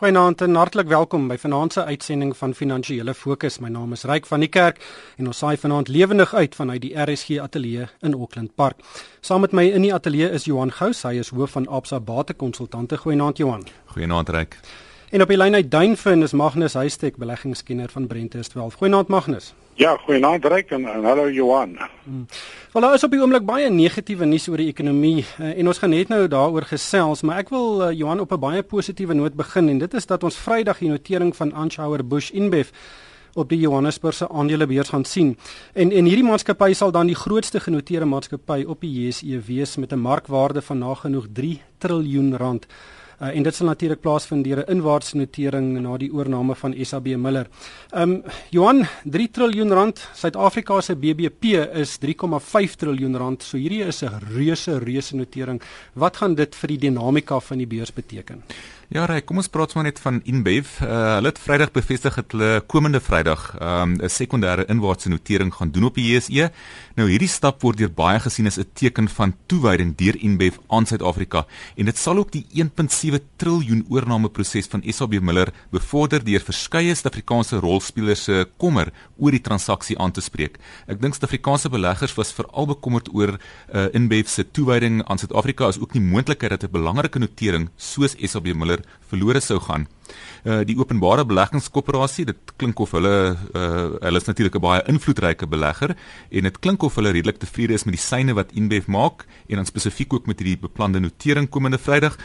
Goeienaand en hartlik welkom by vanaand se uitsending van Finansiële Fokus. My naam is Ryk van die Kerk en ons saai vanaand lewendig uit vanuit die RSG ateljee in Auckland Park. Saam met my in die ateljee is Johan Gous, hy is hoof van Absa Batekonsultante. Goeienaand Johan. Goeienaand Ryk. En op die lyn uit Duinfin is Magnus Huystek, beleggingskenner van Brentes 12. Goeienaand Magnus. Ja, goeienaand Ryk en, en hallo Johan. Hmm. Wel daar is op die oomblik baie negatiewe nuus oor die ekonomie uh, en ons gaan net nou daaroor gesels, maar ek wil uh, Johan op 'n baie positiewe noot begin en dit is dat ons Vrydag die notering van Anchauer Bush InBev op die Johannesburgse aandelebeurs gaan sien. En en hierdie maatskappy sal dan die grootste genoteerde maatskappy op die JSE wees met 'n markwaarde van nagenoeg 3 triljoen rand. Uh, en dit sal natuurlik plaasvind deur 'n inwaartse notering na die oorneem van SAB Miller. Um Johan, 3 triljoen rand. Suid-Afrika se BBP is 3,5 triljoen rand. So hierdie is 'n reuse reuse notering. Wat gaan dit vir die dinamika van die beurs beteken? Ja, Ray, kom ons praat maar net van InBev. Uh, hulle het Vrydag bevestig dat hulle komende Vrydag um, 'n sekondêre inwaartse notering gaan doen op die JSE. Nou hierdie stap word deur baie gesien as 'n teken van toewyding deur InBev aan Suid-Afrika en dit sal ook die 1.7 triljoen oornameproses van SAB Miller bevorder deur verskeie Suid-Afrikaanse rolspelers se kommer oor die transaksie aan te spreek. Ek dink Suid-Afrikaanse beleggers was veral bekommerd oor uh, InBev se toewyding aan Suid-Afrika as ook die moontlikheid dat 'n belangrike notering soos SAB Miller verlore sou gaan. Uh die openbare beleggingskoöperasie, dit klink of hulle uh hulle is natuurlik 'n baie invloedryke belegger en dit klink of hulle redelik tevrede is met die syne wat InBev maak en dan spesifiek ook met hierdie beplande notering komende Vrydag.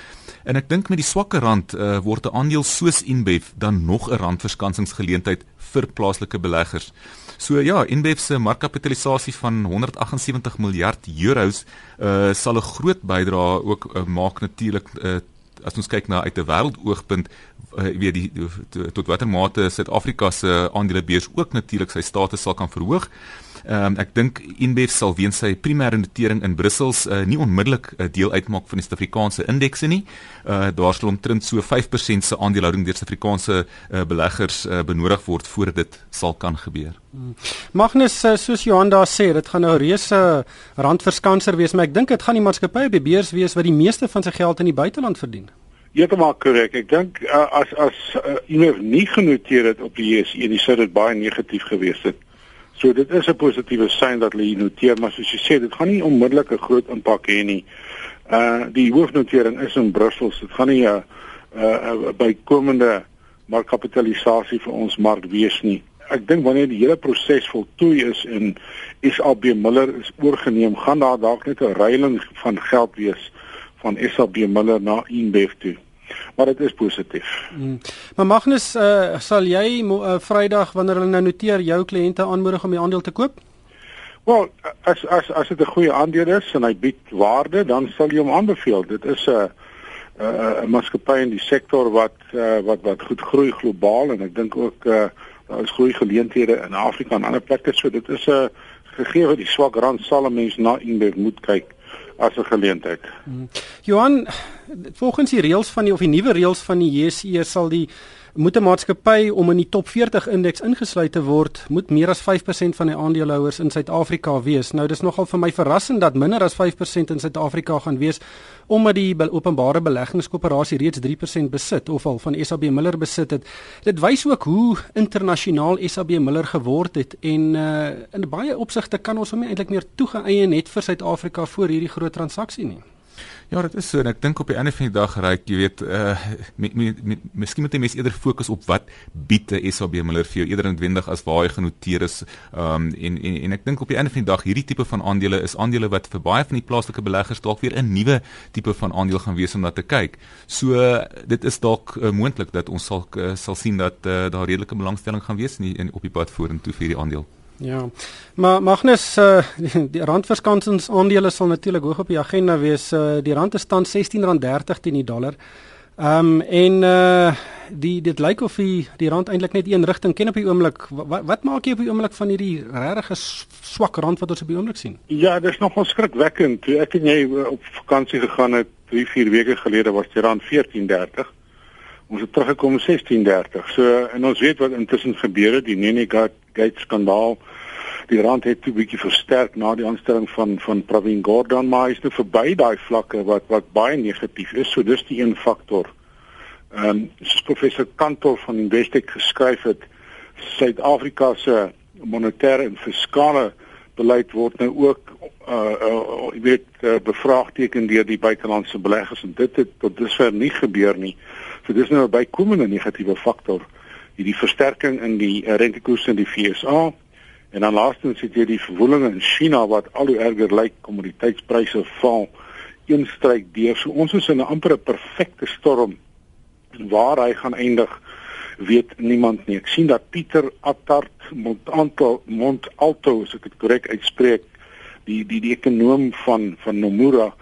En ek dink met die swakker rand uh word 'n aandeel soos InBev dan nog 'n randverskansingsgeleentheid vir plaaslike beleggers. So ja, InBev se markkapitalisasie van 178 miljard euros uh sal 'n groot bydrae ook uh, maak natuurlik uh, as ons kyk na uit 'n wêreldoogpunt uh, weet die tot watter mate Suid-Afrika se aandelebeurs ook natuurlik sy status sal kan verhoog. Ehm um, ek dink InBev sal weens sy primêre notering in Brussels uh, nie onmiddellik 'n uh, deel uitmaak van die Suid-Afrikaanse indekse nie. Uh daar sal omtrent so 5% se aandelehouding deur Suid-Afrikaanse uh, beleggers uh, benodig word voordat dit sal kan gebeur. Hmm. Magnus soos Johan daar sê, dit gaan nou reuse randverskanser wees, maar ek dink dit gaan die maatskappy op die beurs wees wat die meeste van sy geld in die buiteland verdien. Heeltemal korrek. Ek dink uh, as as uh, iemand nie genoteer het op die JSE, dis sou dit baie negatief gewees het. So dit is 'n positiewe sein dat hulle noteer, maar soos jy sê, dit gaan nie onmiddellik 'n groot impak hê nie. Uh die hoofnotering is in Brussel. Dit gaan nie 'n uh, uh, uh, bykomende markkapitalisasie vir ons mark wees nie. Ek dink wanneer die hele proses voltooi is en SAB Miller is oorgeneem, gaan daar dalk net 'n ruiling van geld wees van SAB Miller na InBev toe maar dit is positief. Hmm. Maar Magnus, uh, sal jy uh, Vrydag wanneer hulle nou noteer jou kliënte aanmoedig om die aandeel te koop? Wel, as as as dit 'n goeie aandeel is en hy bied waarde, dan sal jy hom aanbeveel. Dit is 'n 'n maatskappy in die sektor wat uh, wat wat goed groei globaal en ek dink ook uh, daar is groei geleenthede in Afrika en ander plekke. So dit is 'n uh, gegee die swak rand sal 'n mens na inbeeld moet kyk as 'n geleentheid. Hmm. Johan, volgens die reëls van die of die nuwe reëls van die JSE sal die moet 'n maatskappy om in die top 40 indeks ingesluit te word, moet meer as 5% van die aandeelhouers in Suid-Afrika wees. Nou dis nogal vir my verrassend dat minder as 5% in Suid-Afrika gaan wees omdat die openbare beleggingskoöperasie reeds 3% besit of al van SAB Miller besit het. Dit wys ook hoe internasionaal SAB Miller geword het en uh, in baie opsigte kan ons hom eintlik meer toegeëien net vir Suid-Afrika voor hierdie groot transaksie nie. Ja, dit is so en ek dink op die einde van die dag reik, jy weet, uh miskien moet jy mens eerder fokus op wat bied 'n SAB Miller vir jou eerder noodwendig as waar hy genoteer is. Um en en en ek dink op die einde van die dag hierdie tipe van aandele is aandele wat vir baie van die plaaslike beleggers dalk weer 'n nuwe tipe van aandeel gaan wees om na te kyk. So uh, dit is dalk uh, moontlik dat ons sal uh, sal sien dat uh, daar redelike belangstelling gaan wees in, die, in op die pad vorentoe vir hierdie aandeel. Ja. Maar Magnus uh, die randverskansings aandele sal natuurlik hoog op die agenda wees. Uh, die rand is tans R16.30 teen die dollar. Ehm um, en uh die dit lyk of die die rand eintlik net een rigting ken op die oomblik. Wat wat maak jy op die oomblik van hierdie regtig swak rand wat ons op die oomblik sien? Ja, dis nogal skrikwekkend. Toe ek en jy op vakansie gegaan het 3, 4 weke gelede was die rand 14.30. Ons het teruggekom 16.30. So en ons weet wat intussen gebeur het, die Nene Gate skandaal. Die rand het 'n bietjie versterk na die aanstelling van van Pravin Gordhan, maar hy is nou verby daai vlakke wat wat baie negatief is. So dis die een faktor Ehm um, soos professor Kantor van Investec geskryf het, Suid-Afrika se monetêre en fiskale beleid word nou ook uh uh jy weet uh, bevraagteken deur die buitelandse beleggers en dit het tot dusver nie gebeur nie. So dis nou 'n bykomende negatiewe faktor hierdie versterking in die rentekoerse in die FSA en dan laastens het jy die verwoelinge in China wat al hoe erger lyk, kommoditeitspryse val, een stryk deur. So ons is in 'n amper 'n perfekte storm en waar hy gaan eindig weet niemand nie. Ek sien dat Pieter Attard Montalto Montalto as ek dit korrek uitspreek, die die die ekonom van van Nomura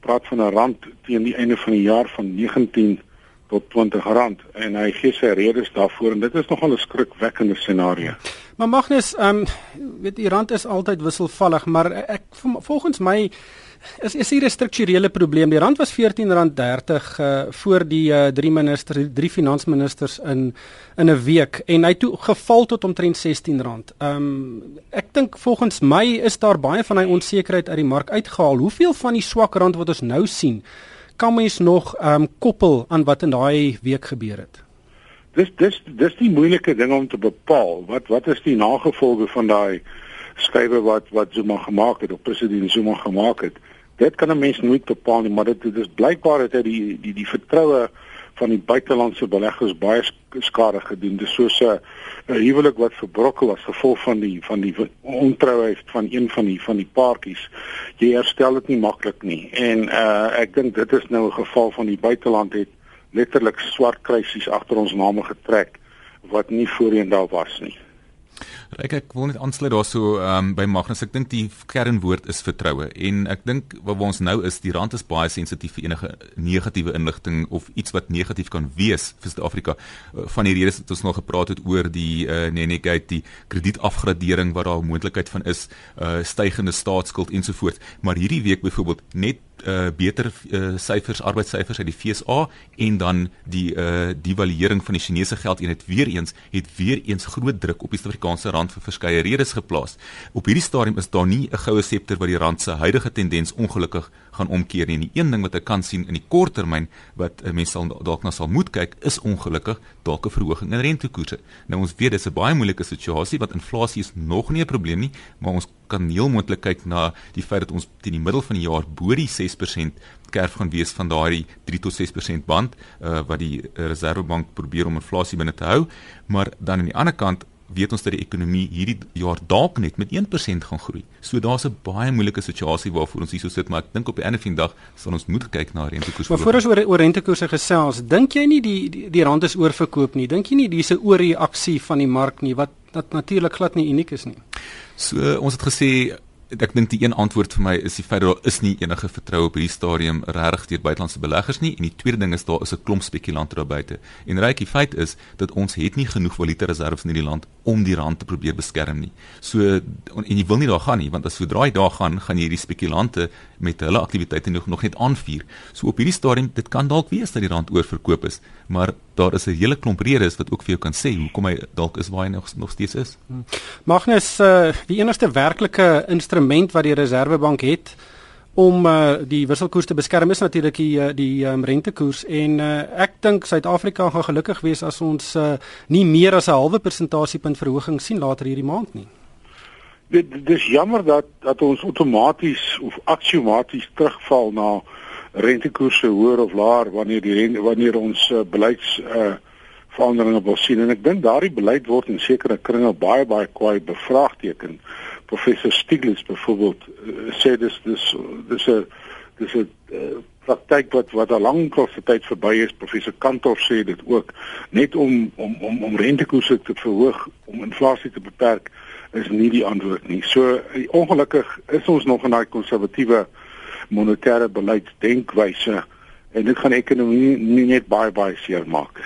praat van 'n rand teen die einde van die jaar van 19 tot 20 rand en hy gee sy redes daarvoor en dit is nogal 'n skrikwekkende scenario. Maar Magnus, ehm um, weet die rand is altyd wisselvallig, maar ek volgens my is is hier 'n strukturele probleem. Die rand was R14.30 uh, voor die uh, drie ministers, drie finansministers in in 'n week en hy toe geval tot omtrent R16. Ehm um, ek dink volgens my is daar baie van hy onsekerheid uit die mark uitgehaal. Hoeveel van die swak rand wat ons nou sien, kan mens nog ehm um, koppel aan wat in daai week gebeur het? Dis dis dis die moeilike ding om te bepaal. Wat wat is die nagevolge van daai skrywe wat wat Zuma gemaak het of president Zuma gemaak het? dit kan 'n mens nooit bepaal nie, maar dit is blykbaar dat hy die die die vertroue van die buitelandse beleggers baie skade gedoen. Dis soos 'n 'n huwelik wat verbrokkel as gevolg van die van die ontrouheid van een van die van die paartjies. Jy herstel dit nie maklik nie. En uh ek dink dit is nou 'n geval van die buiteland het letterlik swart kruisies agter ons name getrek wat nie voorheen daar was nie. Ek ek wil net aansluit daarso um, by Magnus. Ek dink die kernwoord is vertroue en ek dink waar ons nou is, die rand is baie sensitief vir enige negatiewe inligting of iets wat negatief kan wees vir Suid-Afrika. Uh, van die redes wat ons nog gepraat het oor die uh, Nenegate, die kredietafgradering wat daar 'n moontlikheid van is, uh, stygende staatsskuld ensovoorts. Maar hierdie week byvoorbeeld net uh, beter uh, syfers arbeidssyfers uit die FSA en dan die uh, devaluering van die Chinese geldeenheid weer eens het weer eens groot druk op die Suid-Afrikaanse rand vir verskeie redes geplaas. Op hierdie stadium is daar nie 'n goue septer wat die rand se huidige tendens ongelukkig gaan omkeer nie. En die een ding wat ek kan sien in die kort termyn wat mense dalk na sal moet kyk is ongelukkig dalk 'n verhoging in rentekoerse. Nou ons weet dis 'n baie moeilike situasie want inflasie is nog nie 'n probleem nie, maar ons kan heel moontlik kyk na die feit dat ons teen die middel van die jaar bo die 6% kerf gaan wees van daardie 3 tot 6% band uh, wat die Reservebank probeer om inflasie binne te hou, maar dan aan die ander kant weet ons dat die ekonomie hierdie jaar dalk net met 1% gaan groei. So daar's 'n baie moeilike situasie waarvoor ons hierso sit, maar ek dink op die einde van die dag sal ons moet kyk na rentekoers. Maar voor ons oor oor rentekoerse gesels, dink jy nie die die, die rand is oorverkoop nie? Dink jy nie dis 'n oorreaksie van die mark nie wat dat natuurlik glad nie uniek is nie? So ons het gesê ek dink die een antwoord vir my is die feit dat daar is nie enige vertroue op hierdie stadium regtig deur buitelandse beleggers nie en die tweede ding is daar is 'n klomp spekulante daar buite. En reg die feit is dat ons het nie genoeg valuta reserves in hierdie land om die rand te probeer beskerm nie. So en jy wil nie daar gaan nie want as sodra jy daar gaan, gaan jy hierdie spekulante met hulle aktiwiteite nog nog net aanvuur. So op hierdie stadium dit kan dalk wees dat die rand oorverkoop is, maar daar is 'n hele klomp redes wat ook vir jou kan sê hoekom hy dalk is waar hy nog nog steeds is. Hmm. Magnus, uh, die enigste werklike instrument wat die Reserwebank het om uh, die wisselkoers te beskerm is natuurlik die uh, die um, rentekoers en uh, ek dink Suid-Afrika gaan gelukkig wees as ons uh, nie meer as 'n halwe persentasiepunt verhoging sien later hierdie maand nie. Dit dis jammer dat dat ons outomaties of aksiomaties terugval na rentekoerse hoër of laer wanneer die rente, wanneer ons uh, beleids uh, veranderinge wil sien en ek dink daardie beleid word in sekere kringe baie baie kwaai bevraagteken. Professor Stiglitz byvoorbeeld uh, sê dis dis dis 'n dis 'n uh, praktyk wat wat al lank al se tyd verby is. Professor Kantor sê dit ook net om om om om rentekoerse te verhoog om inflasie te beperk is nie die antwoord nie. So ongelukkig is ons nog in daai konservatiewe monetêre beleidsdenkwyse en dit gaan ekonomie nie net baie baie seer maak.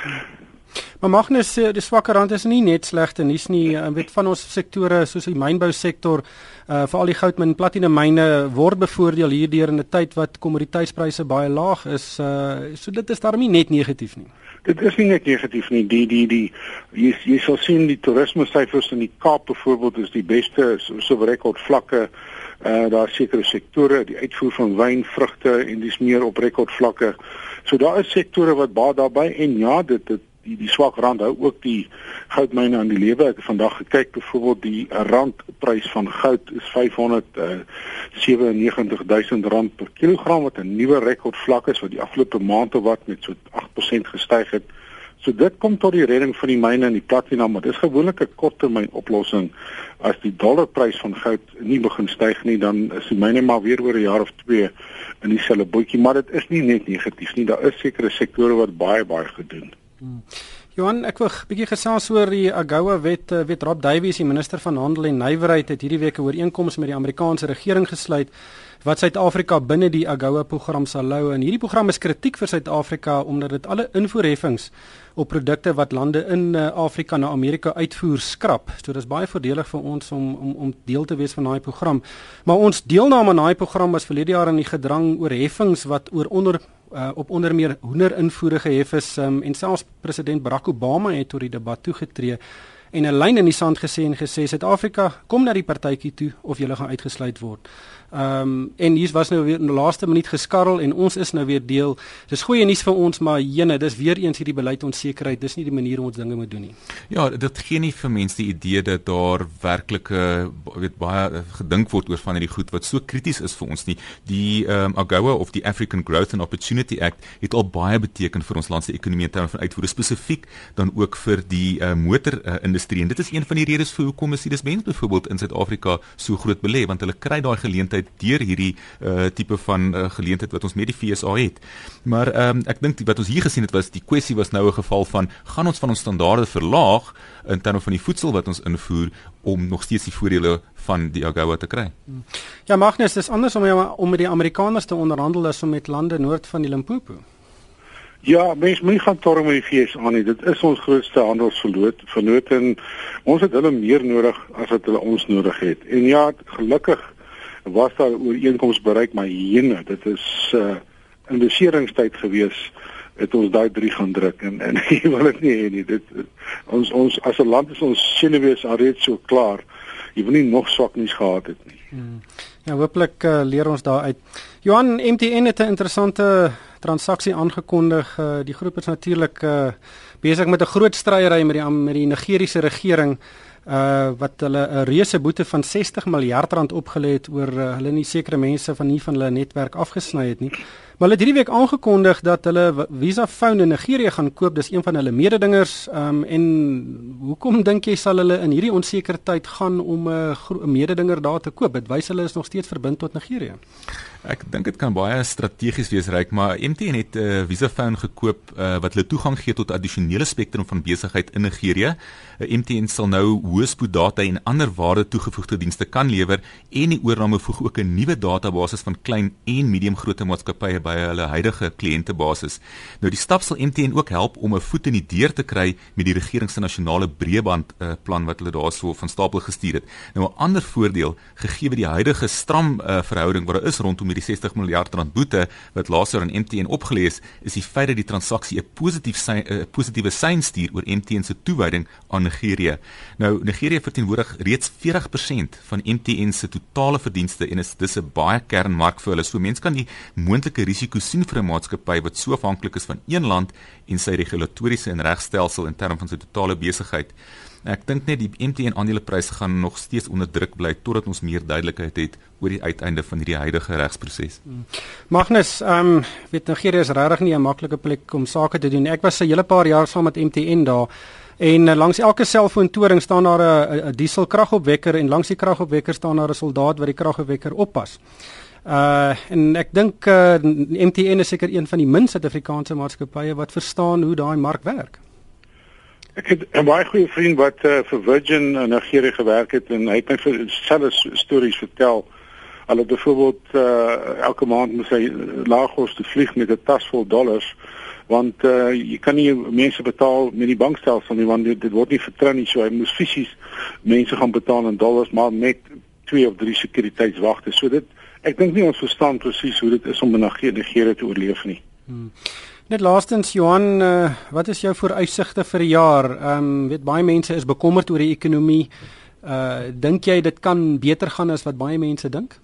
Maar Magnus sê die swakker rand is nie net slegte nuus nie. Jy weet van ons sektore soos die mynbou sektor, uh veral die goudmyn en platina myne word bevoordeel hierdeur in 'n tyd wat kommoditeitspryse baie laag is. Uh so dit is daarmee net negatief nie. Dit is nie net negatief nie. Die die die jy jy sal sien die toerisme syfers in die Kaap byvoorbeeld is die beste so, so rekord vlakke Uh daar sekere sektore, die uitvoer van wyn, vrugte en dis meer op rekordvlakke. So daar is sektore wat baat daarbey en ja, dit dit die die swak rand hou ook die goudmyne aan die lewe. Ek het vandag gekyk byvoorbeeld die randprys van goud is 597000 rand per kilogram wat 'n nuwe rekordvlak is wat die afgelope maande wat met so 8% gestyg het. So dit kom tot die redding van die myne en die platina, maar dis gewoonlik 'n korttermyn oplossing. As die dollarprys van goud nie begin styg nie, dan is die myne maar weer oor 'n jaar of 2 in dieselfde bootjie, maar dit is nie net negatief nie. Daar is sekere sektore wat baie baie gedoen. Hmm. Johan, ek wil 'n bietjie gesels oor die AGOA wet. Eh, wet Rob Davies, die minister van Handel en Nywerheid, het hierdie week 'n ooreenkoms met die Amerikaanse regering gesluit wat Suid-Afrika binne die AGOA program sal hou. En hierdie program is kritiek vir Suid-Afrika omdat dit alle invoerheffings op produkte wat lande in uh, Afrika na Amerika uitvoer skrap. So dis baie voordelig vir ons om om om deel te wees van daai program. Maar ons deelname aan daai program was verlede jaar in die gedrang oor heffings wat oor onder uh, op onder meer hoenderinvoere gehef is um, en selfs president Barack Obama het tot die debat toegetree en 'n lyn in die sand gesê en gesê Suid-Afrika kom na die partytjie toe of jy gaan uitgesluit word. Ehm um, en hier was nou weer in die laaste minuut geskarrel en ons is nou weer deel. Dis goeie nuus vir ons, maar jene, dis weer eens hierdie beleid onsekerheid. Dis nie die manier hoe ons dinge moet doen nie. Ja, dit gee nie vir mense die idee dat daar werklik weet baie gedink word oor van hierdie goed wat so krities is vir ons nie. Die ehm um, AGOA of die African Growth and Opportunity Act het al baie beteken vir ons land se ekonomie in terme van uitvoere spesifiek dan ook vir die uh, motor uh, industrie. En dit is een van die redes vir hoekom is die mens byvoorbeeld in Suid-Afrika so groot belê want hulle kry daai geleentheid deur hierdie uh, tipe van uh, geleentheid wat ons met die FSA het. Maar um, ek dink wat ons hier gesien het was die kwessie was nou 'n geval van gaan ons van ons standaarde verlaag in terme van die voedsel wat ons invoer om nog steeds die voordele van die AGOA te kry. Ja, Magnus, dis anders om om met die Amerikaners te onderhandel as om met lande noord van die Limpopo. Ja, mens moet gaan torm met die FSA nie. Dit is ons grootste handelsverloot, vernoot en ons het hulle meer nodig as wat hulle ons nodig het. En ja, gelukkig was daar ooreenkomste bereik maar jene dit is uh investeringstyd gewees het ons daai drie gaan druk en en jy wil dit nie hê nie. Dit ons ons as 'n land is ons senuwees alreeds so klaar. Jy wil nie nog swak nuus gehad het nie. Hmm. ja hopelik uh, leer ons daar uit. Johan MTN het 'n interessante transaksie aangekondig. Uh, die groep is natuurlik uh, besig met 'n groot stryery met die met die Nigeriese regering uh wat hulle 'n reuse boete van 60 miljard rand opgelê het oor uh, hulle nie sekere mense van nie van hulle netwerk afgesny het nie. Maar hulle het hierdie week aangekondig dat hulle Visa Phone in Nigerië gaan koop. Dis een van hulle mededingers. Um en hoekom dink jy sal hulle in hierdie onseker tyd gaan om 'n uh, mededinger daar te koop? Dit wys hulle is nog steeds verbind tot Nigerië. Ek dink dit kan baie strategies wees ryk, maar MTN het 'n uh, Visa Phone gekoop uh, wat hulle toegang gee tot addisionele spektrum van besigheid in Nigerië. Uh, MTN sal nou hoëspoed data en ander waarde toegevoegde dienste kan lewer en die oorname voeg ook 'n nuwe database van klein en medium grootte maatskappye by hulle huidige kliëntebasis. Nou die stap sal MTN ook help om 'n voet in die deur te kry met die regering se nasionale breëband uh, plan wat hulle daarso van stapel gestuur het. Nou 'n ander voordeel gegee die huidige stram uh, verhouding wat daar is rondom die 60 miljard rand boete wat laasjaar aan MTN opgelees is die feit dat die transaksie 'n positief sy, positiewe sein stuur oor MTN se toewyding aan Nigerië. Nou Nigerië verteenwoordig reeds 40% van MTN se totale verdienste en is dis 'n baie kernmark vir hulle. So mense kan die moontlike risiko sien vir 'n maatskappy wat so afhanklik is van een land en sy regulatoriese en regstelsel in terme van sy totale besigheid. Ek dink net die MTN aandeleprys gaan nog steeds onder druk bly totdat ons meer duidelikheid het oor die uiteinde van hierdie huidige regsproses. Hmm. Magnus, ehm um, weet Nigerië is regtig nie 'n maklike plek om sake te doen. Ek was 'n hele paar jaar saam met MTN daar en uh, langs elke selfoontoring staan daar 'n dieselkragopwekker en langs die kragopwekker staan daar 'n soldaat wat die kragopwekker oppas. Uh en ek dink uh, MTN is seker een van die min Suid-Afrikaanse maatskappye wat verstaan hoe daai mark werk. Ek het 'n baie goeie vriend wat uh, vir Virgin in Nigerië gewerk het en hy het my vir selfe stories vertel. Hulle het byvoorbeeld uh, elke maand moet hy Lagos toe vlieg met 'n tas vol dollars want uh, jy kan nie mense betaal met die bankstelsel nie want dit, dit word nie vertrou nie so hy moes fisies mense gaan betaal in dollars maar met twee of drie sekuriteitswagte. So dit ek dink nie ons verstaan presies hoe dit is om in Nigerië te oorleef nie. Hmm. Net laastens Johan, uh, wat is jou vooruitsigte vir die jaar? Ehm um, weet baie mense is bekommerd oor die ekonomie. Uh dink jy dit kan beter gaan as wat baie mense dink?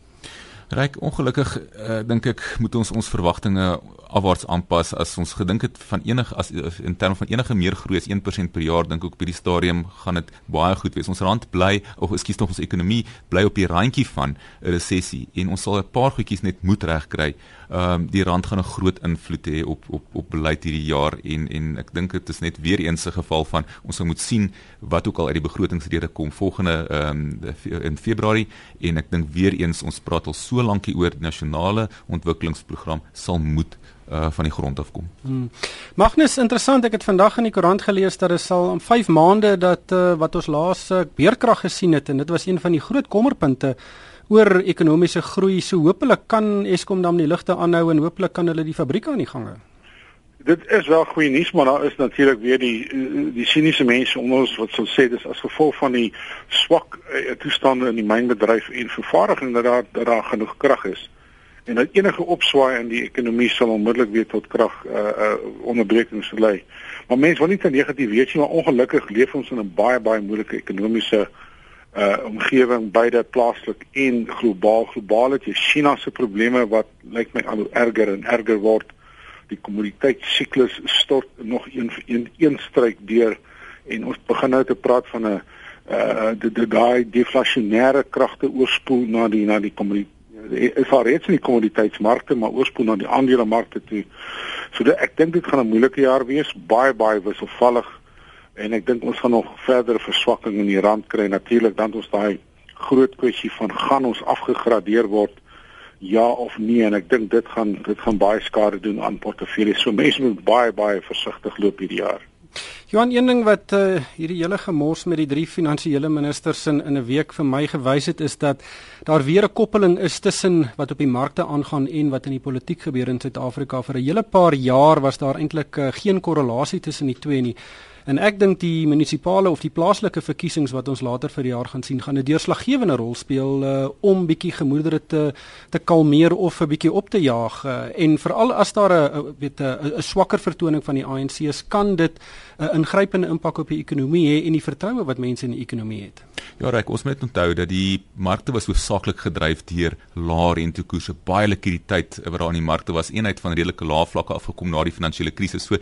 Ryk ongelukkig uh, dink ek moet ons ons verwagtinge afwaarts aanpas as ons gedink het van enige as in terme van enige meer groei as 1% per jaar dink ek op hierdie stadium gaan dit baie goed wees. Ons rand bly of ekskuus tog ons ekonomie bly op die randjie van 'n resessie en ons sal 'n paar goedjies net moet regkry. Ehm um, die rand gaan 'n groot invloed hê op op op beleid hierdie jaar en en ek dink dit is net weer eens 'n geval van ons moet sien wat ook al uit die begrotingsrede kom volgende ehm um, in Februarie en ek dink weer eens ons praat al so lank hier oor die nasionale ontwikkelingsprogram sal moet uh van die grond af kom. Hmm. Magnus, interessant, ek het vandag in die koerant gelees dat dit sal om 5 maande dat uh wat ons laas uh, beerkrag gesien het en dit was een van die groot kommerpunte oor ekonomiese groei. So hopelik kan Eskom dan die ligte aanhou en hopelik kan hulle die fabrieke aan die gang hou. Dit is wel goeie nuus, maar daar is natuurlik weer die die siniese mense onder ons wat sou sê dis as gevolg van die swak uh, toestande in die mynbedryf en vervaardiging dat daar dat daar genoeg krag is en dat enige opswaai in die ekonomie sal onmiddellik weer tot krag uh, uh onderbrekings lei. Maar mense wil nie te negatief wees nie, maar ongelukkig leef ons in 'n baie baie moeilike ekonomiese omgewing beide plaaslik en globaal. Globaal het jy China se probleme wat lyk my al hoe erger en erger word. Die kommoditeitssiklus stort nog een een een stryk deur en ons begin nou te praat van 'n uh die daai deflasionêre kragte oorspoel na die na die kommoditeit is al reeds in die kommoditeitsmarkte maar oorspoel na die aandelemarkte toe. So dit, ek dink dit gaan 'n moeilike jaar wees, baie baie wisselvallig en ek dink ons gaan nog verdere verswakking in die rand kry natuurlik dan ons daai groot kwessie van gaan ons afgegradeer word ja of nee en ek dink dit gaan dit gaan baie skade doen aan portefeuilles. So mense moet baie baie versigtig loop hierdie jaar. Johan, een ding wat uh, hierdie hele gemors met die drie finansiële ministers in in 'n week vir my gewys het is dat daar weer 'n koppeling is tussen wat op die markte aangaan en wat in die politiek gebeur in Suid-Afrika. Vir 'n hele paar jaar was daar eintlik uh, geen korrelasie tussen die twee nie. En ek dink die munisipale of die plaaslike verkiesings wat ons later vir die jaar gaan sien, gaan 'n deurslaggewende rol speel uh, om bietjie gemoedere te te kalmeer of 'n bietjie op te jaag. Uh, en veral as daar 'n weet 'n swakker vertoning van die ANC is, kan dit 'n ingrypende impak op die ekonomie hê en die vertroue wat mense in die ekonomie het. Ja, reg, ons moet onthou dat die markte was hoofsaaklik gedryf deur lae rentekoerse, baie likwiditeit wat daar in die markte was, eenheid van redelike lae vlakke afgekom na die finansiële krisis. So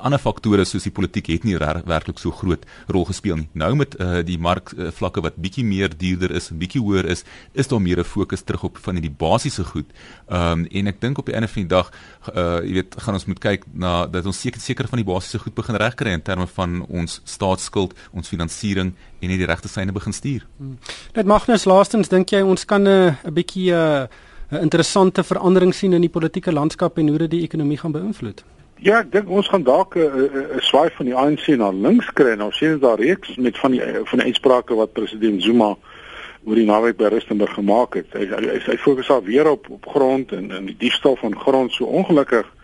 ander faktore soos die politiek het nie werklik so groot rol gespeel nie. Nou met uh, die markvlakke uh, wat bietjie meer duurder is, bietjie hoër is, is daar meer 'n fokus terug op van die basiese goed. Ehm um, en ek dink op die einde van die dag, uh, jy weet, gaan ons moet kyk na dat ons seker seker van die basiese goed begin regkry in terme van ons staatsskuld, ons finansiering en net die regte syne begin stuur. Hmm. Net Magnus, laastens dink jy ons kan 'n uh, 'n bietjie 'n uh, interessante verandering sien in die politieke landskap en hoe dit die ekonomie gaan beïnvloed? Ja, ek dink ons gaan dalk 'n uh, uh, swaai van die ANC na links kry. Nou sien ons daar reeks met van die van die uitsprake wat president Zuma oor die naweek by Rustenburg gemaak het. Hy hy, hy fokus al weer op op grond en en die diefstal van grond so ongelukkig uh,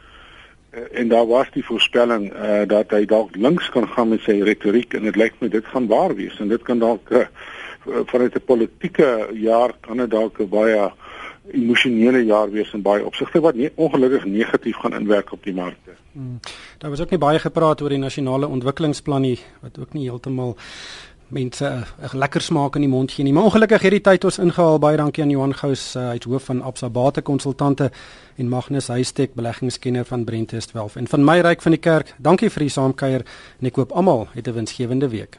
en daar was die voorspelling uh, dat hy dalk links kan gaan met sy retoriek en dit lyk my dit gaan waar wees en dit kan dalk uh, vanuit 'n politieke jaar kan dit dalk baie emosionele jaar wees in baie opsigte wat nie ongelukkig negatief gaan inwerk op die markte. Hmm. Daar was ook nie baie gepraat oor die nasionale ontwikkelingsplan nie wat ook nie heeltemal mense 'n uh, lekker smaak in die mond gee nie. Maar ongelukkig het die tyd ons ingehaal. Baie dankie aan Johan Gous, uh, hy's hoof van Absa Bate Konsultante en Magnus Huystek, beleggingskenner van Brentest 12. En van my ryk van die kerk, dankie vir die saamkuier en ek hoop almal het 'n winsgewende week.